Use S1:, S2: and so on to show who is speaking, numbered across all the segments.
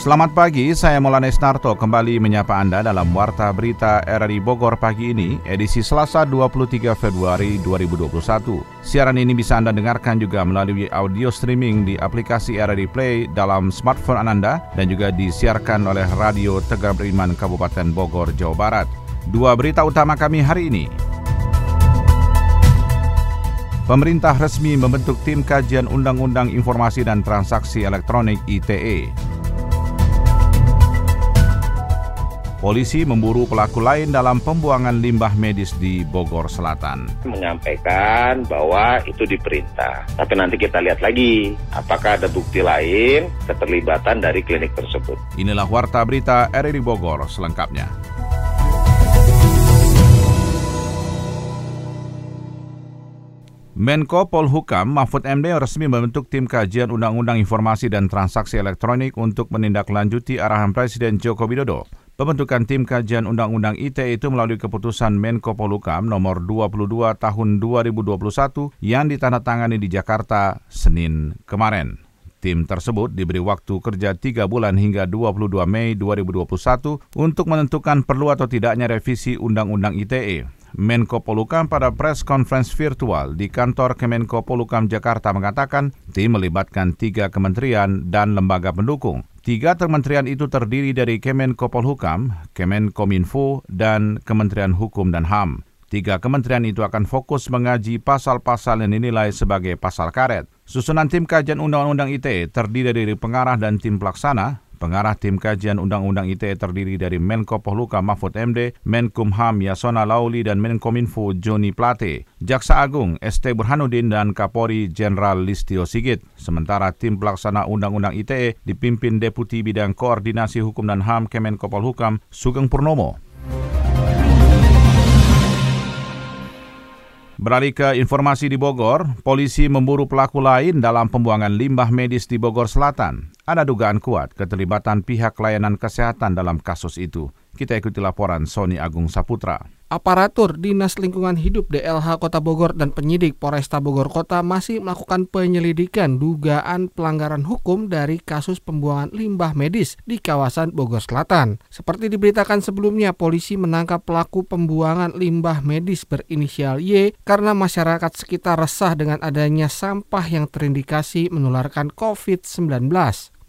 S1: Selamat pagi, saya Molanes Narto kembali menyapa Anda dalam Warta Berita RRI Bogor pagi ini, edisi Selasa 23 Februari 2021. Siaran ini bisa Anda dengarkan juga melalui audio streaming di aplikasi RRI Play dalam smartphone Anda dan juga disiarkan oleh Radio Tegar Beriman Kabupaten Bogor, Jawa Barat. Dua berita utama kami hari ini. Pemerintah resmi membentuk tim kajian Undang-Undang Informasi dan Transaksi Elektronik ITE. Polisi memburu pelaku lain dalam pembuangan limbah medis di Bogor Selatan.
S2: Menyampaikan bahwa itu diperintah. Tapi nanti kita lihat lagi apakah ada bukti lain keterlibatan dari klinik tersebut.
S1: Inilah Warta Berita RRI Bogor selengkapnya. Menko Polhukam Mahfud MD resmi membentuk tim kajian Undang-Undang Informasi dan Transaksi Elektronik untuk menindaklanjuti arahan Presiden Joko Widodo. Pembentukan tim kajian Undang-Undang ITE itu melalui keputusan Menko Polhukam nomor 22 tahun 2021 yang ditandatangani di Jakarta Senin kemarin. Tim tersebut diberi waktu kerja 3 bulan hingga 22 Mei 2021 untuk menentukan perlu atau tidaknya revisi Undang-Undang ITE. Menko Polukam pada press conference virtual di kantor Kemenko Polukam Jakarta mengatakan tim melibatkan tiga kementerian dan lembaga pendukung. Tiga kementerian itu terdiri dari Kemenko Polhukam, Kemenkominfo, dan Kementerian Hukum dan HAM. Tiga kementerian itu akan fokus mengaji pasal-pasal yang dinilai sebagai pasal karet. Susunan tim kajian Undang-Undang ITE terdiri dari pengarah dan tim pelaksana, Pengarah tim kajian Undang-Undang ITE terdiri dari Menko Polhuka Mahfud MD, Menkumham Yasona Lauli dan Menkominfo Joni Plate, Jaksa Agung ST Burhanuddin dan Kapolri Jenderal Listio Sigit. Sementara tim pelaksana Undang-Undang ITE dipimpin Deputi Bidang Koordinasi Hukum dan HAM Kemenko Polhukam Sugeng Purnomo. Beralih ke informasi di Bogor, polisi memburu pelaku lain dalam pembuangan limbah medis di Bogor Selatan. Ada dugaan kuat keterlibatan pihak layanan kesehatan dalam kasus itu. Kita ikuti laporan Sony Agung Saputra.
S3: Aparatur Dinas Lingkungan Hidup DLH Kota Bogor dan penyidik Polresta Bogor Kota masih melakukan penyelidikan dugaan pelanggaran hukum dari kasus pembuangan limbah medis di kawasan Bogor Selatan. Seperti diberitakan sebelumnya, polisi menangkap pelaku pembuangan limbah medis berinisial Y karena masyarakat sekitar resah dengan adanya sampah yang terindikasi menularkan COVID-19.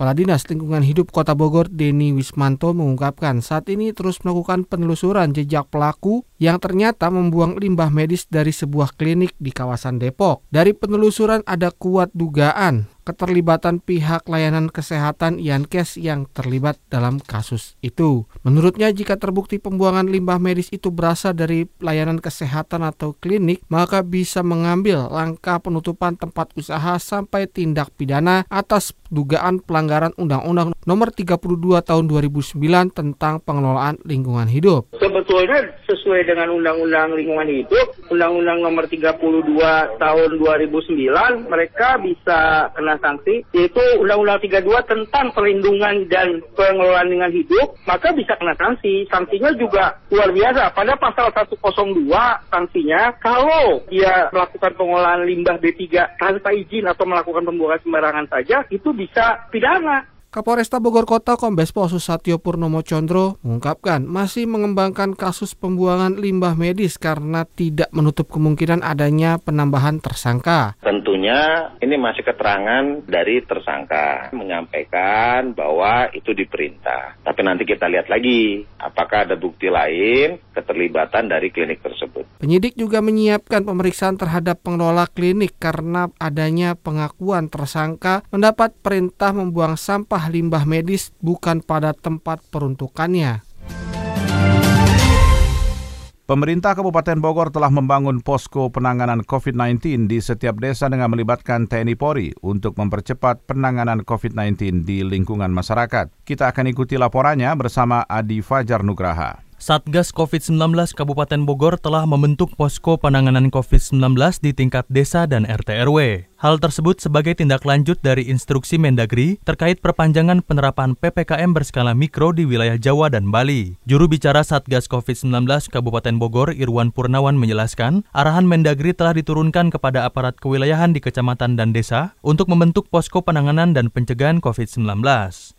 S3: Kepala Dinas Lingkungan Hidup Kota Bogor, Denny Wismanto, mengungkapkan saat ini terus melakukan penelusuran jejak pelaku yang ternyata membuang limbah medis dari sebuah klinik di kawasan Depok. Dari penelusuran ada kuat dugaan keterlibatan pihak layanan kesehatan Yankes yang terlibat dalam kasus itu. Menurutnya jika terbukti pembuangan limbah medis itu berasal dari layanan kesehatan atau klinik, maka bisa mengambil langkah penutupan tempat usaha sampai tindak pidana atas dugaan pelanggaran Undang-Undang Nomor 32 Tahun 2009 tentang pengelolaan lingkungan hidup.
S4: Sebetulnya sesuai dengan Undang-Undang Lingkungan Hidup, Undang-Undang Nomor 32 Tahun 2009, mereka bisa kena sanksi, yaitu Undang-Undang 32 tentang perlindungan dan pengelolaan lingkungan hidup, maka bisa kena sanksi. Sanksinya juga luar biasa. Pada pasal 102 sanksinya, kalau dia melakukan pengolahan limbah B3 tanpa izin atau melakukan pembuangan sembarangan saja, itu bisa pidana.
S3: Kapolresta Bogor Kota Kombes Pol Susatyo Purnomo Condro mengungkapkan masih mengembangkan kasus pembuangan limbah medis karena tidak menutup kemungkinan adanya penambahan tersangka.
S2: Tentunya ini masih keterangan dari tersangka menyampaikan bahwa itu diperintah. Tapi nanti kita lihat lagi apakah ada bukti lain keterlibatan dari klinik tersebut.
S3: Penyidik juga menyiapkan pemeriksaan terhadap pengelola klinik karena adanya pengakuan tersangka mendapat perintah membuang sampah limbah medis bukan pada tempat peruntukannya.
S1: Pemerintah Kabupaten Bogor telah membangun posko penanganan COVID-19 di setiap desa dengan melibatkan TNI Polri untuk mempercepat penanganan COVID-19 di lingkungan masyarakat. Kita akan ikuti laporannya bersama Adi Fajar Nugraha.
S5: Satgas COVID-19 Kabupaten Bogor telah membentuk posko penanganan COVID-19 di tingkat desa dan RT RW. Hal tersebut sebagai tindak lanjut dari instruksi Mendagri terkait perpanjangan penerapan PPKM berskala mikro di wilayah Jawa dan Bali. Juru bicara Satgas COVID-19 Kabupaten Bogor Irwan Purnawan menjelaskan, arahan Mendagri telah diturunkan kepada aparat kewilayahan di kecamatan dan desa untuk membentuk posko penanganan dan pencegahan COVID-19.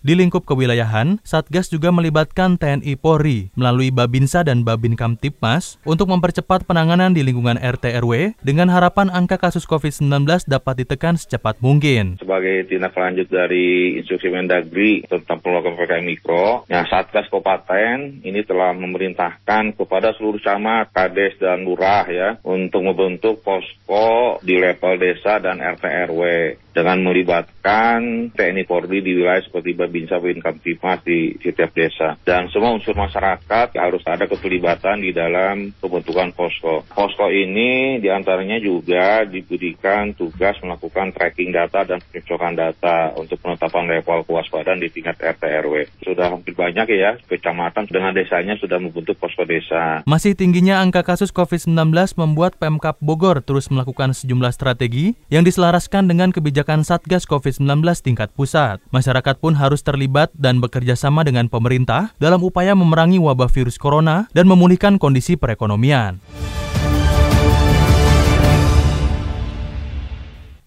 S5: Di lingkup kewilayahan, Satgas juga melibatkan TNI Polri melalui Babinsa dan Babin Kamtipmas untuk mempercepat penanganan di lingkungan RT RW dengan harapan angka kasus COVID-19 dapat ditekan secepat mungkin.
S2: Sebagai tindak lanjut dari instruksi Mendagri tentang pengelolaan PPKM Mikro, ya Satgas Kabupaten ini telah memerintahkan kepada seluruh camat, kades dan lurah ya untuk membentuk posko di level desa dan RT RW dengan melibatkan TNI Polri di wilayah seperti Babinsa, Babin Kamtimas di setiap desa. Dan semua unsur masyarakat harus ada keterlibatan di dalam pembentukan posko. Posko ini di antaranya juga diberikan tugas melakukan tracking data dan pencocokan data untuk penetapan level kewaspadaan di tingkat RT RW. Sudah hampir banyak ya kecamatan dengan desanya sudah membentuk posko desa.
S5: Masih tingginya angka kasus COVID-19 membuat Pemkap Bogor terus melakukan sejumlah strategi yang diselaraskan dengan kebijakan kebijakan Satgas COVID-19 tingkat pusat. Masyarakat pun harus terlibat dan bekerja sama dengan pemerintah dalam upaya memerangi wabah virus corona dan memulihkan kondisi perekonomian.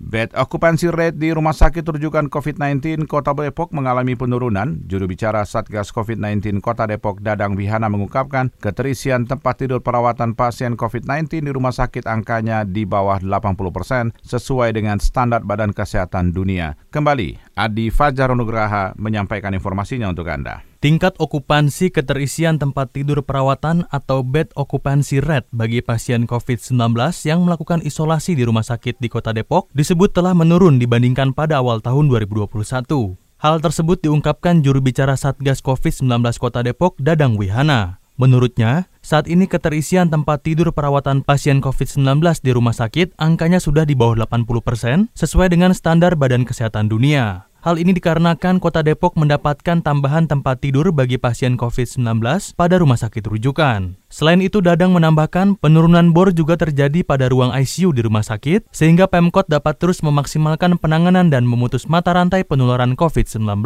S1: Bed okupansi rate di rumah sakit rujukan COVID-19 Kota Depok mengalami penurunan. Juru bicara Satgas COVID-19 Kota Depok Dadang Wihana mengungkapkan keterisian tempat tidur perawatan pasien COVID-19 di rumah sakit angkanya di bawah 80 persen sesuai dengan standar Badan Kesehatan Dunia. Kembali, Adi Fajar Nugraha menyampaikan informasinya untuk Anda.
S5: Tingkat okupansi keterisian tempat tidur perawatan atau bed occupancy rate bagi pasien COVID-19 yang melakukan isolasi di rumah sakit di Kota Depok disebut telah menurun dibandingkan pada awal tahun 2021. Hal tersebut diungkapkan juru bicara Satgas COVID-19 Kota Depok, Dadang Wihana. Menurutnya, saat ini keterisian tempat tidur perawatan pasien COVID-19 di rumah sakit angkanya sudah di bawah 80 persen sesuai dengan standar Badan Kesehatan Dunia. Hal ini dikarenakan Kota Depok mendapatkan tambahan tempat tidur bagi pasien COVID-19 pada rumah sakit rujukan. Selain itu, Dadang menambahkan penurunan bor juga terjadi pada ruang ICU di rumah sakit, sehingga Pemkot dapat terus memaksimalkan penanganan dan memutus mata rantai penularan COVID-19.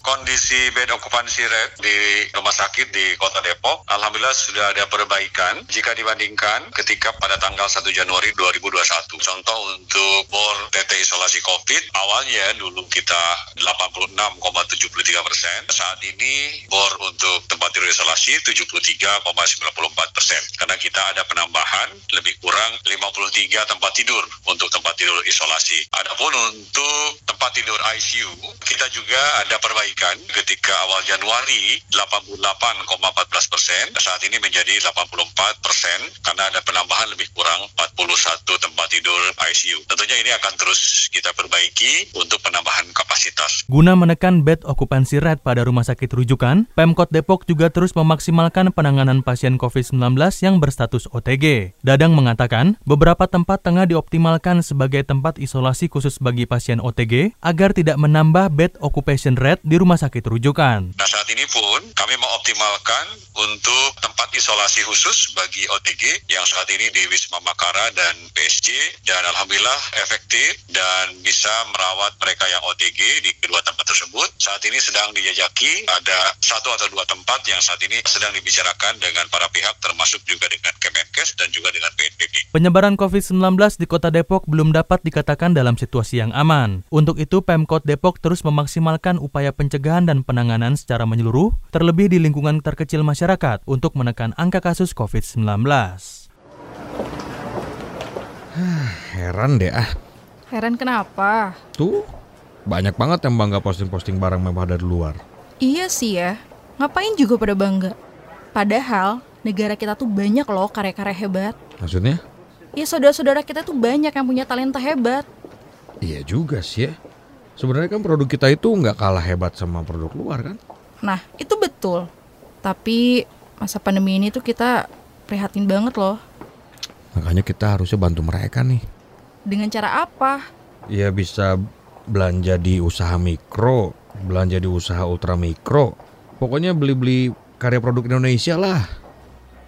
S6: Kondisi bed occupancy rate di rumah sakit di Kota Depok, Alhamdulillah sudah ada perbaikan jika dibandingkan ketika pada tanggal 1 Januari 2021. Contoh untuk bor TT isolasi COVID, awalnya dulu kita 86,73 persen, saat ini bor untuk tempat tidur isolasi 73,90 persen. Karena kita ada penambahan lebih kurang 53 tempat tidur untuk tempat tidur isolasi. Adapun untuk tempat tidur ICU, kita juga ada perbaikan ketika awal Januari 88,14 persen, saat ini menjadi 84 persen karena ada penambahan lebih kurang 41 tempat tidur ICU. Tentunya ini akan terus kita perbaiki untuk penambahan kapasitas.
S5: Guna menekan bed occupancy rate pada rumah sakit rujukan, Pemkot Depok juga terus memaksimalkan penanganan pasien COVID COVID-19 yang berstatus OTG. Dadang mengatakan, beberapa tempat tengah dioptimalkan sebagai tempat isolasi khusus bagi pasien OTG agar tidak menambah bed occupation rate di rumah sakit rujukan.
S6: Nah saat ini pun kami mengoptimalkan untuk tempat isolasi khusus bagi OTG yang saat ini di Wisma Makara dan PSG dan alhamdulillah efektif dan bisa merawat mereka yang OTG di kedua tempat tersebut. Saat ini sedang dijajaki ada satu atau dua tempat yang saat ini sedang dibicarakan dengan para pihak pihak termasuk juga dengan Kemenkes dan juga dengan BNPB.
S5: Penyebaran COVID-19 di Kota Depok belum dapat dikatakan dalam situasi yang aman. Untuk itu Pemkot Depok terus memaksimalkan upaya pencegahan dan penanganan secara menyeluruh, terlebih di lingkungan terkecil masyarakat untuk menekan angka kasus COVID-19.
S7: Heran deh ah.
S8: Heran kenapa?
S7: Tuh, banyak banget yang bangga posting-posting barang mewah dari luar.
S8: Iya sih ya. Ngapain juga pada bangga? Padahal negara kita tuh banyak loh karya-karya hebat.
S7: Maksudnya?
S8: Ya saudara-saudara kita tuh banyak yang punya talenta hebat.
S7: Iya juga sih ya. Sebenarnya kan produk kita itu nggak kalah hebat sama produk luar kan?
S8: Nah itu betul. Tapi masa pandemi ini tuh kita prihatin banget loh.
S7: Makanya kita harusnya bantu mereka nih.
S8: Dengan cara apa?
S7: Ya bisa belanja di usaha mikro, belanja di usaha ultra mikro. Pokoknya beli-beli karya produk Indonesia lah.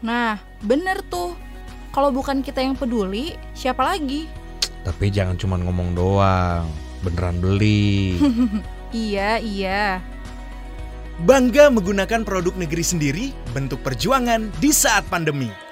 S8: Nah, bener tuh. Kalau bukan kita yang peduli, siapa lagi?
S7: Tapi jangan cuma ngomong doang, beneran beli.
S8: iya, iya.
S9: Bangga menggunakan produk negeri sendiri, bentuk perjuangan di saat pandemi.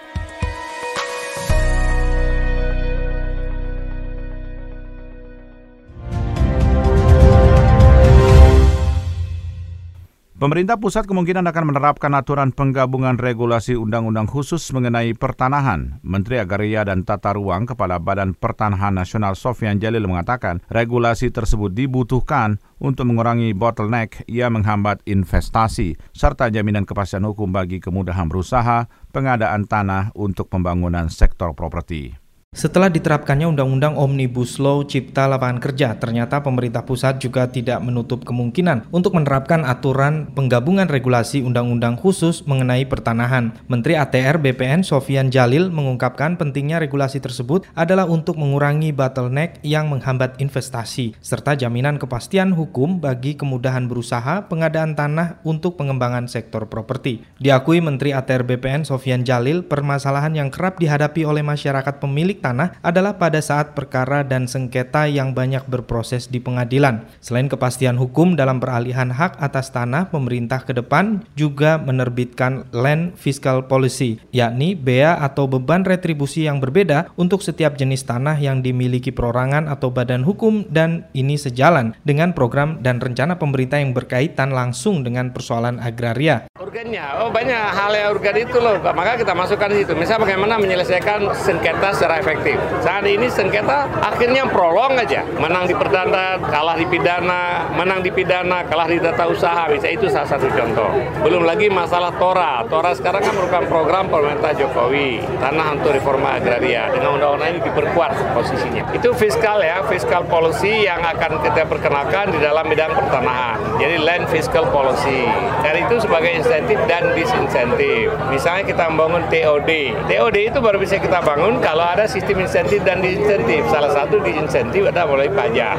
S1: Pemerintah pusat kemungkinan akan menerapkan aturan penggabungan regulasi undang-undang khusus mengenai pertanahan. Menteri Agraria dan Tata Ruang Kepala Badan Pertanahan Nasional Sofian Jalil mengatakan regulasi tersebut dibutuhkan untuk mengurangi bottleneck yang menghambat investasi serta jaminan kepastian hukum bagi kemudahan berusaha pengadaan tanah untuk pembangunan sektor properti.
S10: Setelah diterapkannya Undang-Undang Omnibus Law Cipta Lapangan Kerja, ternyata pemerintah pusat juga tidak menutup kemungkinan untuk menerapkan aturan penggabungan regulasi undang-undang khusus mengenai pertanahan. Menteri ATR BPN Sofian Jalil mengungkapkan pentingnya regulasi tersebut adalah untuk mengurangi bottleneck yang menghambat investasi, serta jaminan kepastian hukum bagi kemudahan berusaha pengadaan tanah untuk pengembangan sektor properti. Diakui Menteri ATR BPN Sofian Jalil, permasalahan yang kerap dihadapi oleh masyarakat pemilik tanah adalah pada saat perkara dan sengketa yang banyak berproses di pengadilan. Selain kepastian hukum dalam peralihan hak atas tanah, pemerintah ke depan juga menerbitkan Land Fiscal Policy, yakni bea atau beban retribusi yang berbeda untuk setiap jenis tanah yang dimiliki perorangan atau badan hukum dan ini sejalan dengan program dan rencana pemerintah yang berkaitan langsung dengan persoalan agraria.
S11: Urgennya, oh banyak hal yang urgen itu loh, maka kita masukkan di situ. Misal bagaimana menyelesaikan sengketa secara efektif efektif. Saat ini sengketa akhirnya prolong aja. Menang di perdana, kalah di pidana, menang di pidana, kalah di data usaha. Bisa itu salah satu contoh. Belum lagi masalah Tora. Tora sekarang kan merupakan program pemerintah Jokowi. Tanah untuk reforma agraria. Dengan undang-undang ini diperkuat posisinya. Itu fiskal ya, fiskal policy yang akan kita perkenalkan di dalam bidang pertanahan. Jadi land fiscal policy. Dan itu sebagai insentif dan disinsentif. Misalnya kita membangun TOD. TOD itu baru bisa kita bangun kalau ada sistem sistem insentif dan diinsentif. Salah satu diinsentif adalah mulai pajak.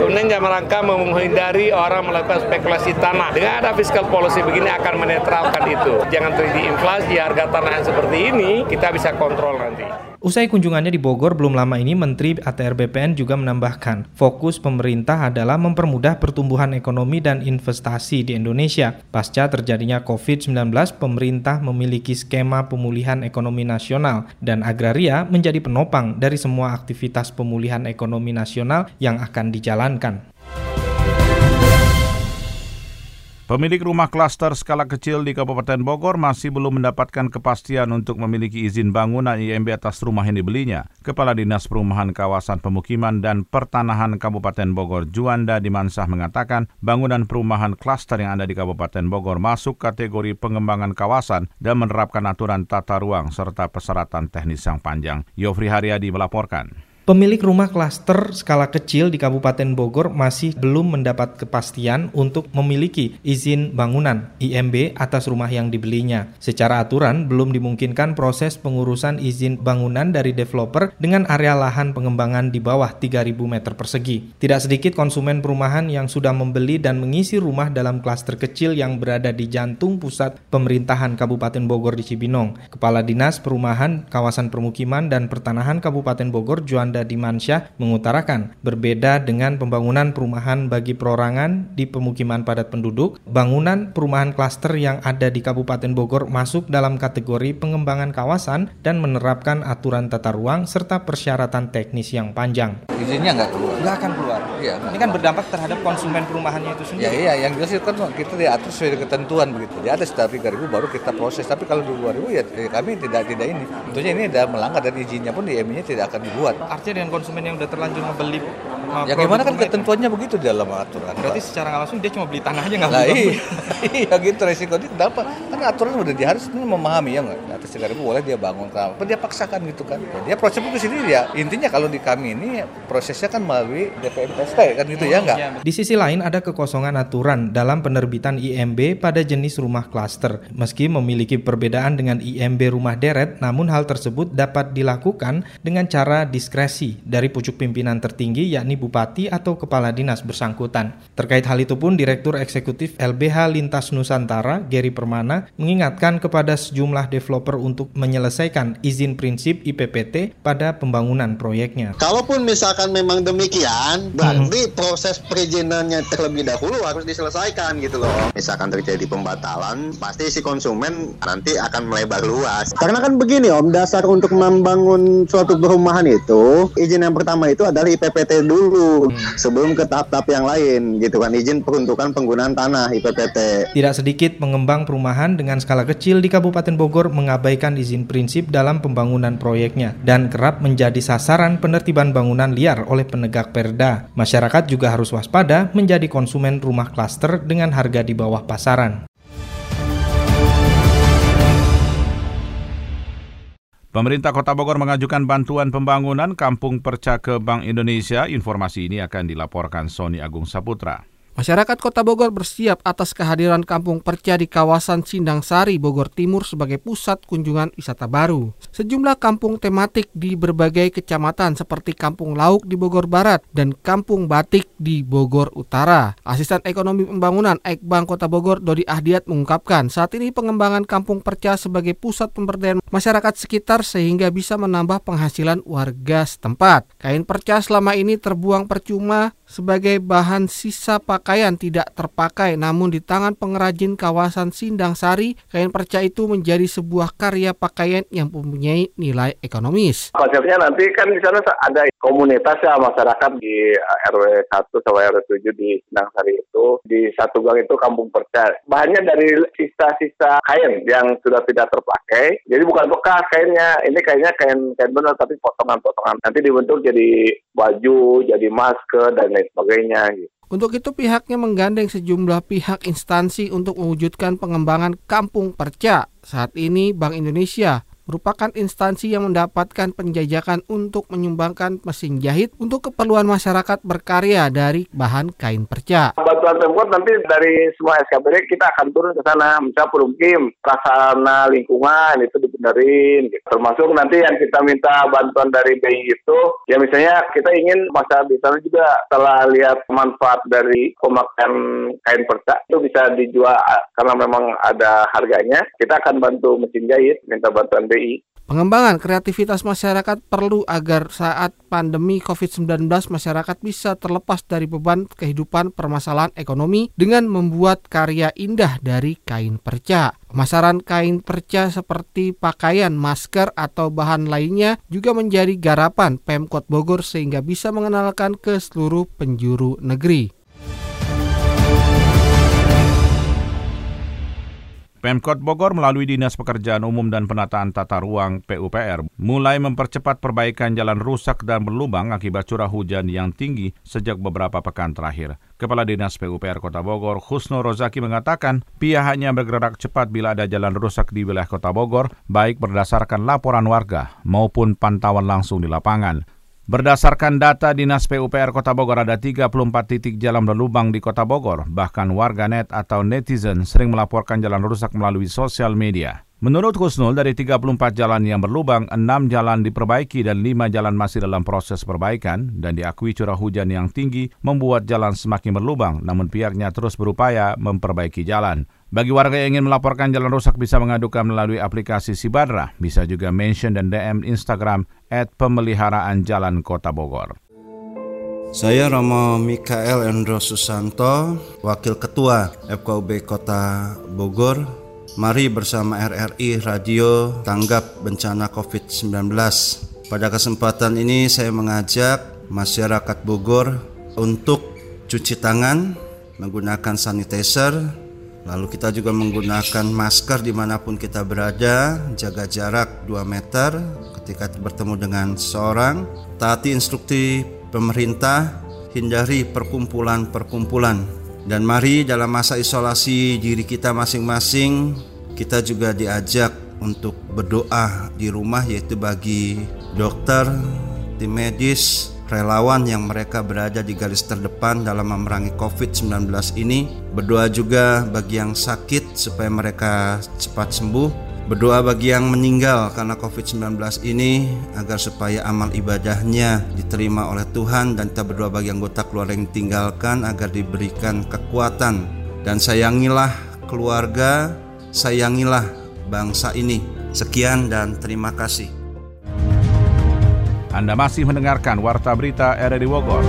S11: Kemudian dalam rangka menghindari orang melakukan spekulasi tanah. Dengan ada fiscal policy begini akan menetralkan itu. Jangan terjadi inflasi harga tanah yang seperti ini, kita bisa kontrol nanti.
S10: Usai kunjungannya di Bogor belum lama ini, Menteri ATR BPN juga menambahkan, fokus pemerintah adalah mempermudah pertumbuhan ekonomi dan investasi di Indonesia. Pasca terjadinya COVID-19, pemerintah memiliki skema pemulihan ekonomi nasional dan agraria menjadi penopang dari semua aktivitas pemulihan ekonomi nasional yang akan dijalankan.
S1: Pemilik rumah klaster skala kecil di Kabupaten Bogor masih belum mendapatkan kepastian untuk memiliki izin bangunan IMB atas rumah yang dibelinya. Kepala Dinas Perumahan Kawasan Pemukiman dan Pertanahan Kabupaten Bogor Juanda Dimansah mengatakan bangunan perumahan klaster yang ada di Kabupaten Bogor masuk kategori pengembangan kawasan dan menerapkan aturan tata ruang serta persyaratan teknis yang panjang. Yofri Haryadi melaporkan.
S10: Pemilik rumah klaster skala kecil di Kabupaten Bogor masih belum mendapat kepastian untuk memiliki izin bangunan IMB atas rumah yang dibelinya. Secara aturan, belum dimungkinkan proses pengurusan izin bangunan dari developer dengan area lahan pengembangan di bawah 3.000 meter persegi. Tidak sedikit konsumen perumahan yang sudah membeli dan mengisi rumah dalam klaster kecil yang berada di jantung pusat pemerintahan Kabupaten Bogor di Cibinong. Kepala Dinas Perumahan, Kawasan Permukiman, dan Pertanahan Kabupaten Bogor, Juan Anda Dimansyah mengutarakan berbeda dengan pembangunan perumahan bagi perorangan di pemukiman padat penduduk, bangunan perumahan klaster yang ada di Kabupaten Bogor masuk dalam kategori pengembangan kawasan dan menerapkan aturan tata ruang serta persyaratan teknis yang panjang.
S12: Izinnya nggak keluar?
S10: Nggak akan keluar.
S12: Iya.
S10: Ini kan berdampak terhadap konsumen perumahannya itu sendiri.
S12: Ya iya, yang jelas itu kan kita diatur sesuai ketentuan begitu. Di atas dari 3000 baru kita proses. Tapi kalau di 2000 ya, ya kami tidak tidak ini. Tentunya ini sudah melanggar dan izinnya pun di MI-nya tidak akan dibuat
S10: artinya dengan konsumen yang udah terlanjur membeli
S12: uh, ya gimana kan ketentuannya itu? begitu dalam aturan.
S10: Berarti Pak. secara langsung dia cuma beli tanahnya nggak
S12: nah, iya, iya gitu resiko itu kenapa? Kan aturan udah dia harus memahami ya nggak? Atas tiga ribu boleh dia bangun kenapa dia paksakan gitu kan? Dia proses itu sendiri ya. Intinya kalau di kami ini prosesnya kan melalui DPMPST kan gitu ya nggak?
S10: Ya, di sisi lain ada kekosongan aturan dalam penerbitan IMB pada jenis rumah klaster. Meski memiliki perbedaan dengan IMB rumah deret namun hal tersebut dapat dilakukan dengan cara diskresi dari pucuk pimpinan tertinggi yakni bupati atau kepala dinas bersangkutan. Terkait hal itu pun Direktur Eksekutif LBH Lintas Nusantara, Gary Permana, mengingatkan kepada sejumlah developer untuk menyelesaikan izin prinsip IPPT pada pembangunan proyeknya.
S13: Kalaupun misalkan memang demikian, berarti hmm. proses perizinannya terlebih dahulu harus diselesaikan gitu loh. Misalkan terjadi pembatalan, pasti si konsumen nanti akan melebar luas. Karena kan begini Om, dasar untuk membangun suatu perumahan itu, izin yang pertama itu adalah IPPT dulu hmm. sebelum ke tahap-tahap yang lain gitu kan, izin peruntukan penggunaan tanah IPPT.
S10: Tidak sedikit pengembang perumahan dengan skala kecil di Kabupaten Bogor mengabaikan izin prinsip dalam pembangunan proyeknya dan kerap menjadi sasaran penertiban bangunan liar oleh penegak perda. Masyarakat juga harus waspada menjadi konsumen rumah klaster dengan harga di bawah pasaran.
S1: Pemerintah Kota Bogor mengajukan bantuan pembangunan Kampung Perca ke Bank Indonesia. Informasi ini akan dilaporkan Sony Agung Saputra.
S3: Masyarakat Kota Bogor bersiap atas kehadiran Kampung Perca di kawasan Sindang Sari, Bogor Timur sebagai pusat kunjungan wisata baru. Sejumlah kampung tematik di berbagai kecamatan seperti Kampung Lauk di Bogor Barat dan Kampung Batik di Bogor Utara. Asisten Ekonomi Pembangunan Ekbang Kota Bogor Dodi Ahdiat mengungkapkan saat ini pengembangan Kampung Perca sebagai pusat pemberdayaan masyarakat sekitar sehingga bisa menambah penghasilan warga setempat. Kain perca selama ini terbuang percuma sebagai bahan sisa pakaian tidak terpakai namun di tangan pengrajin kawasan Sindang Sari kain perca itu menjadi sebuah karya pakaian yang mempunyai nilai ekonomis.
S14: Konsepnya nanti kan di sana ada komunitas ya masyarakat di RW 1 sampai RW 7 di Sindang Sari itu di satu gang itu kampung perca. Bahannya dari sisa-sisa kain yang sudah tidak terpakai. Jadi bukan bekas kainnya. Ini kainnya kain kain benar tapi potongan-potongan. Nanti dibentuk jadi baju, jadi masker dan lain sebagainya gitu.
S3: Untuk itu pihaknya menggandeng sejumlah pihak instansi untuk mewujudkan pengembangan kampung perca. Saat ini Bank Indonesia merupakan instansi yang mendapatkan penjajakan untuk menyumbangkan mesin jahit untuk keperluan masyarakat berkarya dari bahan kain perca.
S14: Bantuan Pemkot nanti dari semua SKBD kita akan turun ke sana, misalnya Perumkim, prasarana lingkungan itu dibenerin, gitu. termasuk nanti yang kita minta bantuan dari BI itu, ya misalnya kita ingin masyarakat di sana juga setelah lihat manfaat dari pemakaian kain perca itu bisa dijual karena memang ada harganya, kita akan bantu mesin jahit, minta bantuan BI.
S3: Pengembangan kreativitas masyarakat perlu agar saat pandemi COVID-19 masyarakat bisa terlepas dari beban kehidupan permasalahan ekonomi dengan membuat karya indah dari kain perca. Pemasaran kain perca seperti pakaian, masker, atau bahan lainnya juga menjadi garapan Pemkot Bogor sehingga bisa mengenalkan ke seluruh penjuru negeri.
S1: Pemkot Bogor melalui Dinas Pekerjaan Umum dan Penataan Tata Ruang PUPR mulai mempercepat perbaikan jalan rusak dan berlubang akibat curah hujan yang tinggi sejak beberapa pekan terakhir. Kepala Dinas PUPR Kota Bogor, Husno Rozaki mengatakan pihaknya bergerak cepat bila ada jalan rusak di wilayah Kota Bogor, baik berdasarkan laporan warga maupun pantauan langsung di lapangan. Berdasarkan data Dinas PUPR Kota Bogor ada 34 titik jalan berlubang di Kota Bogor. Bahkan warganet atau netizen sering melaporkan jalan rusak melalui sosial media. Menurut Husnul, dari 34 jalan yang berlubang, 6 jalan diperbaiki dan 5 jalan masih dalam proses perbaikan dan diakui curah hujan yang tinggi membuat jalan semakin berlubang, namun pihaknya terus berupaya memperbaiki jalan. Bagi warga yang ingin melaporkan jalan rusak bisa mengadukan melalui aplikasi Sibadra. Bisa juga mention dan DM Instagram at pemeliharaan jalan kota Bogor.
S15: Saya Romo Mikael Endro Susanto, Wakil Ketua FKUB Kota Bogor. Mari bersama RRI Radio tanggap bencana COVID-19. Pada kesempatan ini saya mengajak masyarakat Bogor untuk cuci tangan, menggunakan sanitizer, Lalu kita juga menggunakan masker di mana pun kita berada, jaga jarak 2 meter ketika bertemu dengan seorang, taati instruksi pemerintah, hindari perkumpulan-perkumpulan. Dan mari dalam masa isolasi diri kita masing-masing, kita juga diajak untuk berdoa di rumah yaitu bagi dokter, tim medis, relawan yang mereka berada di garis terdepan dalam memerangi COVID-19 ini. Berdoa juga bagi yang sakit supaya mereka cepat sembuh. Berdoa bagi yang meninggal karena COVID-19 ini agar supaya amal ibadahnya diterima oleh Tuhan dan kita berdoa bagi anggota keluarga yang tinggalkan agar diberikan kekuatan dan sayangilah keluarga, sayangilah bangsa ini. Sekian dan terima kasih.
S1: Anda masih mendengarkan Warta Berita RRI Bogor.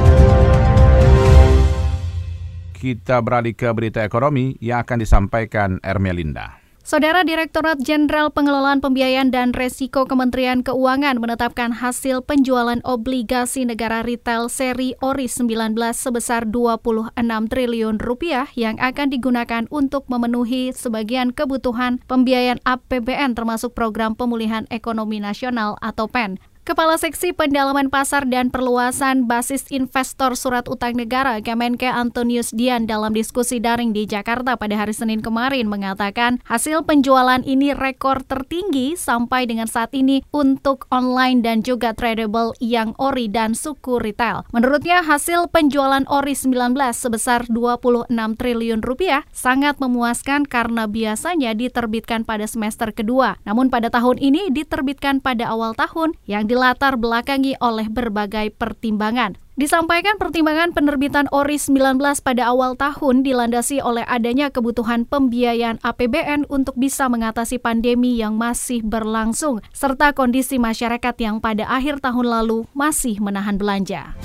S1: Kita beralih ke berita ekonomi yang akan disampaikan Ermelinda.
S16: Saudara Direktorat Jenderal Pengelolaan Pembiayaan dan Resiko Kementerian Keuangan menetapkan hasil penjualan obligasi negara retail seri ORI 19 sebesar 26 triliun rupiah yang akan digunakan untuk memenuhi sebagian kebutuhan pembiayaan APBN termasuk program pemulihan ekonomi nasional atau PEN. Kepala Seksi Pendalaman Pasar dan Perluasan Basis Investor Surat Utang Negara Kemenke Antonius Dian dalam diskusi daring di Jakarta pada hari Senin kemarin mengatakan hasil penjualan ini rekor tertinggi sampai dengan saat ini untuk online dan juga tradable yang ori dan suku retail. Menurutnya hasil penjualan ori 19 sebesar 26 triliun rupiah sangat memuaskan karena biasanya diterbitkan pada semester kedua. Namun pada tahun ini diterbitkan pada awal tahun yang dilatar belakangi oleh berbagai pertimbangan. Disampaikan pertimbangan penerbitan ORI 19 pada awal tahun dilandasi oleh adanya kebutuhan pembiayaan APBN untuk bisa mengatasi pandemi yang masih berlangsung, serta kondisi masyarakat yang pada akhir tahun lalu masih menahan belanja.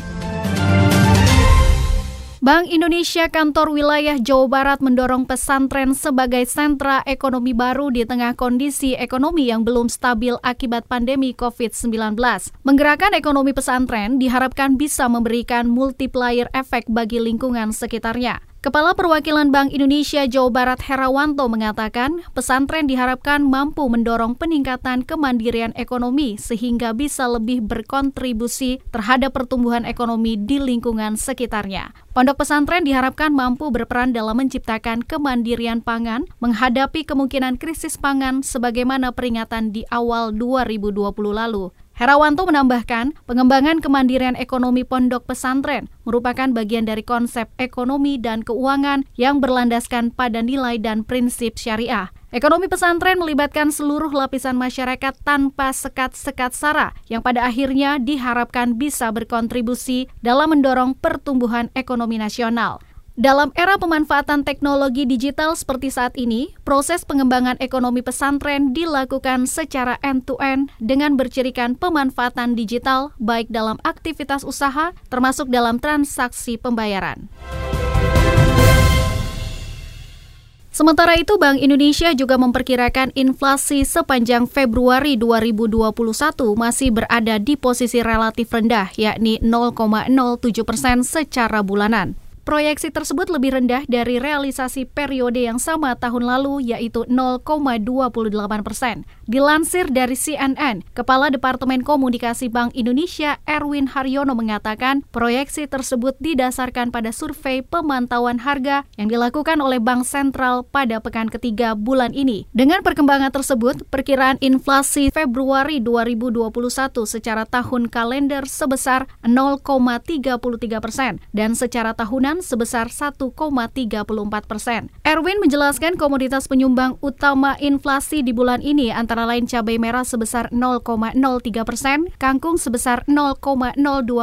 S16: Bank Indonesia Kantor Wilayah Jawa Barat mendorong pesantren sebagai sentra ekonomi baru di tengah kondisi ekonomi yang belum stabil akibat pandemi COVID-19. Menggerakkan ekonomi pesantren diharapkan bisa memberikan multiplier efek bagi lingkungan sekitarnya. Kepala Perwakilan Bank Indonesia Jawa Barat Herawanto mengatakan, pesantren diharapkan mampu mendorong peningkatan kemandirian ekonomi sehingga bisa lebih berkontribusi terhadap pertumbuhan ekonomi di lingkungan sekitarnya. Pondok pesantren diharapkan mampu berperan dalam menciptakan kemandirian pangan, menghadapi kemungkinan krisis pangan sebagaimana peringatan di awal 2020 lalu. Herawanto menambahkan, pengembangan kemandirian ekonomi pondok pesantren merupakan bagian dari konsep ekonomi dan keuangan yang berlandaskan pada nilai dan prinsip syariah. Ekonomi pesantren melibatkan seluruh lapisan masyarakat tanpa sekat-sekat sara yang pada akhirnya diharapkan bisa berkontribusi dalam mendorong pertumbuhan ekonomi nasional. Dalam era pemanfaatan teknologi digital seperti saat ini, proses pengembangan ekonomi pesantren dilakukan secara end-to-end dengan bercirikan pemanfaatan digital baik dalam aktivitas usaha termasuk dalam transaksi pembayaran. Sementara itu, Bank Indonesia juga memperkirakan inflasi sepanjang Februari 2021 masih berada di posisi relatif rendah, yakni 0,07 persen secara bulanan. Proyeksi tersebut lebih rendah dari realisasi periode yang sama tahun lalu yaitu 0,28 persen. Dilansir dari CNN, Kepala Departemen Komunikasi Bank Indonesia Erwin Haryono mengatakan proyeksi tersebut didasarkan pada survei pemantauan harga yang dilakukan oleh Bank Sentral pada pekan ketiga bulan ini. Dengan perkembangan tersebut, perkiraan inflasi Februari 2021 secara tahun kalender sebesar 0,33 persen dan secara tahunan sebesar 1,34 persen. Erwin menjelaskan komoditas penyumbang utama inflasi di bulan ini antara lain cabai merah sebesar 0,03 persen, kangkung sebesar 0,02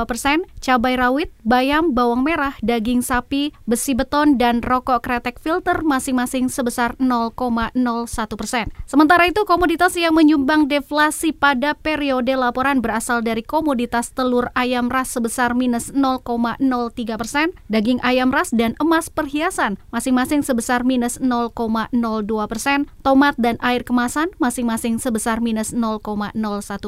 S16: persen, cabai rawit, bayam, bawang merah, daging sapi, besi beton, dan rokok kretek filter masing-masing sebesar 0,01 persen. Sementara itu, komoditas yang menyumbang deflasi pada periode laporan berasal dari komoditas telur ayam ras sebesar minus 0,03 persen, daging ayam ras dan emas perhiasan masing-masing sebesar minus 0,02 persen, tomat dan air kemasan masing-masing sebesar minus 0,01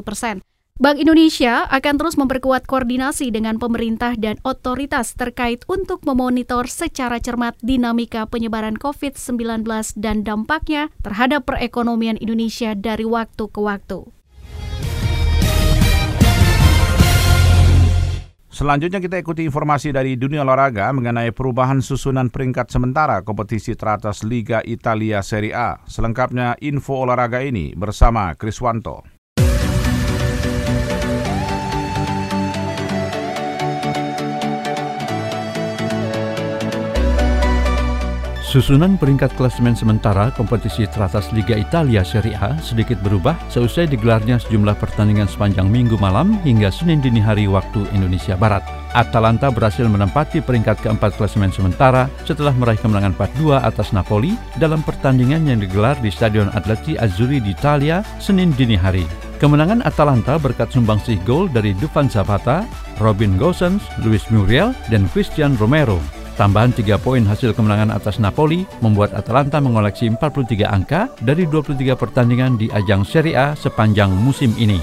S16: persen. Bank Indonesia akan terus memperkuat koordinasi dengan pemerintah dan otoritas terkait untuk memonitor secara cermat dinamika penyebaran COVID-19 dan dampaknya terhadap perekonomian Indonesia dari waktu ke waktu.
S1: Selanjutnya kita ikuti informasi dari dunia olahraga mengenai perubahan susunan peringkat sementara kompetisi teratas Liga Italia Serie A. Selengkapnya info olahraga ini bersama Kriswanto.
S17: Susunan peringkat klasemen sementara kompetisi teratas Liga Italia Serie A sedikit berubah seusai digelarnya sejumlah pertandingan sepanjang minggu malam hingga Senin dini hari waktu Indonesia Barat. Atalanta berhasil menempati peringkat keempat klasemen sementara setelah meraih kemenangan 4-2 atas Napoli dalam pertandingan yang digelar di Stadion Atleti Azzurri di Italia Senin dini hari. Kemenangan Atalanta berkat sumbangsih gol dari Dufan Zapata, Robin Gosens, Luis Muriel, dan Christian Romero. Tambahan 3 poin hasil kemenangan atas Napoli membuat Atalanta mengoleksi 43 angka dari 23 pertandingan di ajang Serie A sepanjang musim ini.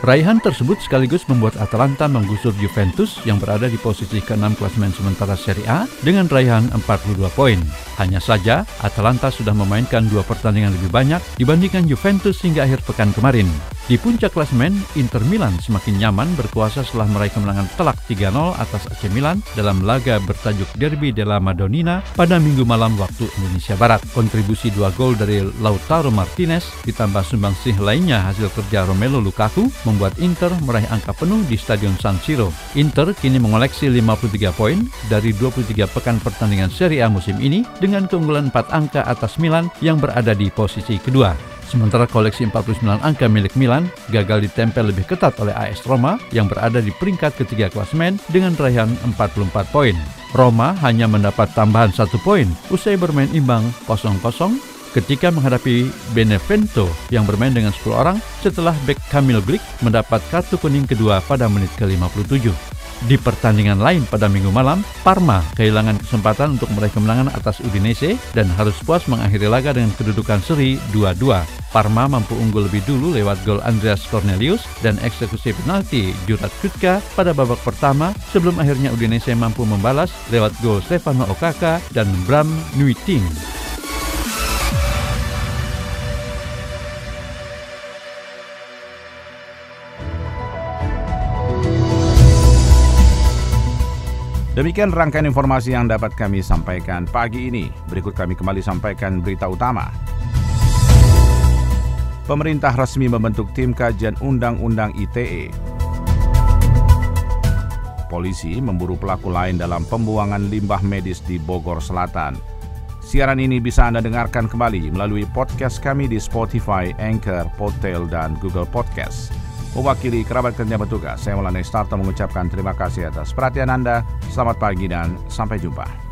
S17: Raihan tersebut sekaligus membuat Atalanta menggusur Juventus yang berada di posisi ke-6 klasemen sementara Serie A dengan raihan 42 poin. Hanya saja, Atalanta sudah memainkan dua pertandingan lebih banyak dibandingkan Juventus hingga akhir pekan kemarin. Di puncak klasemen, Inter Milan semakin nyaman berkuasa setelah meraih kemenangan telak 3-0 atas AC Milan dalam laga bertajuk Derby della Madonnina pada minggu malam waktu Indonesia Barat. Kontribusi dua gol dari Lautaro Martinez ditambah sumbangsih lainnya hasil kerja Romelu Lukaku membuat Inter meraih angka penuh di Stadion San Siro. Inter kini mengoleksi 53 poin dari 23 pekan pertandingan Serie A musim ini dengan keunggulan 4 angka atas Milan yang berada di posisi kedua. Sementara koleksi 49 angka milik Milan gagal ditempel lebih ketat oleh AS Roma yang berada di peringkat ketiga klasemen dengan raihan 44 poin. Roma hanya mendapat tambahan satu poin usai bermain imbang 0-0 ketika menghadapi Benevento yang bermain dengan 10 orang setelah bek Kamil Glik mendapat kartu kuning kedua pada menit ke-57. Di pertandingan lain pada minggu malam, Parma kehilangan kesempatan untuk meraih kemenangan atas Udinese dan harus puas mengakhiri laga dengan kedudukan seri 2-2. Parma mampu unggul lebih dulu lewat gol Andreas Cornelius dan eksekusi penalti Jurat Kutka pada babak pertama sebelum akhirnya Udinese mampu membalas lewat gol Stefano Okaka dan Bram Nuiting.
S1: Demikian rangkaian informasi yang dapat kami sampaikan pagi ini. Berikut kami kembali sampaikan berita utama. Pemerintah resmi membentuk tim kajian Undang-Undang ITE. Polisi memburu pelaku lain dalam pembuangan limbah medis di Bogor Selatan. Siaran ini bisa Anda dengarkan kembali melalui podcast kami di Spotify, Anchor, Podtail, dan Google Podcast. Mewakili kerabat kerja petugas, saya Maulana Starto mengucapkan terima kasih atas perhatian Anda. Selamat pagi dan sampai jumpa.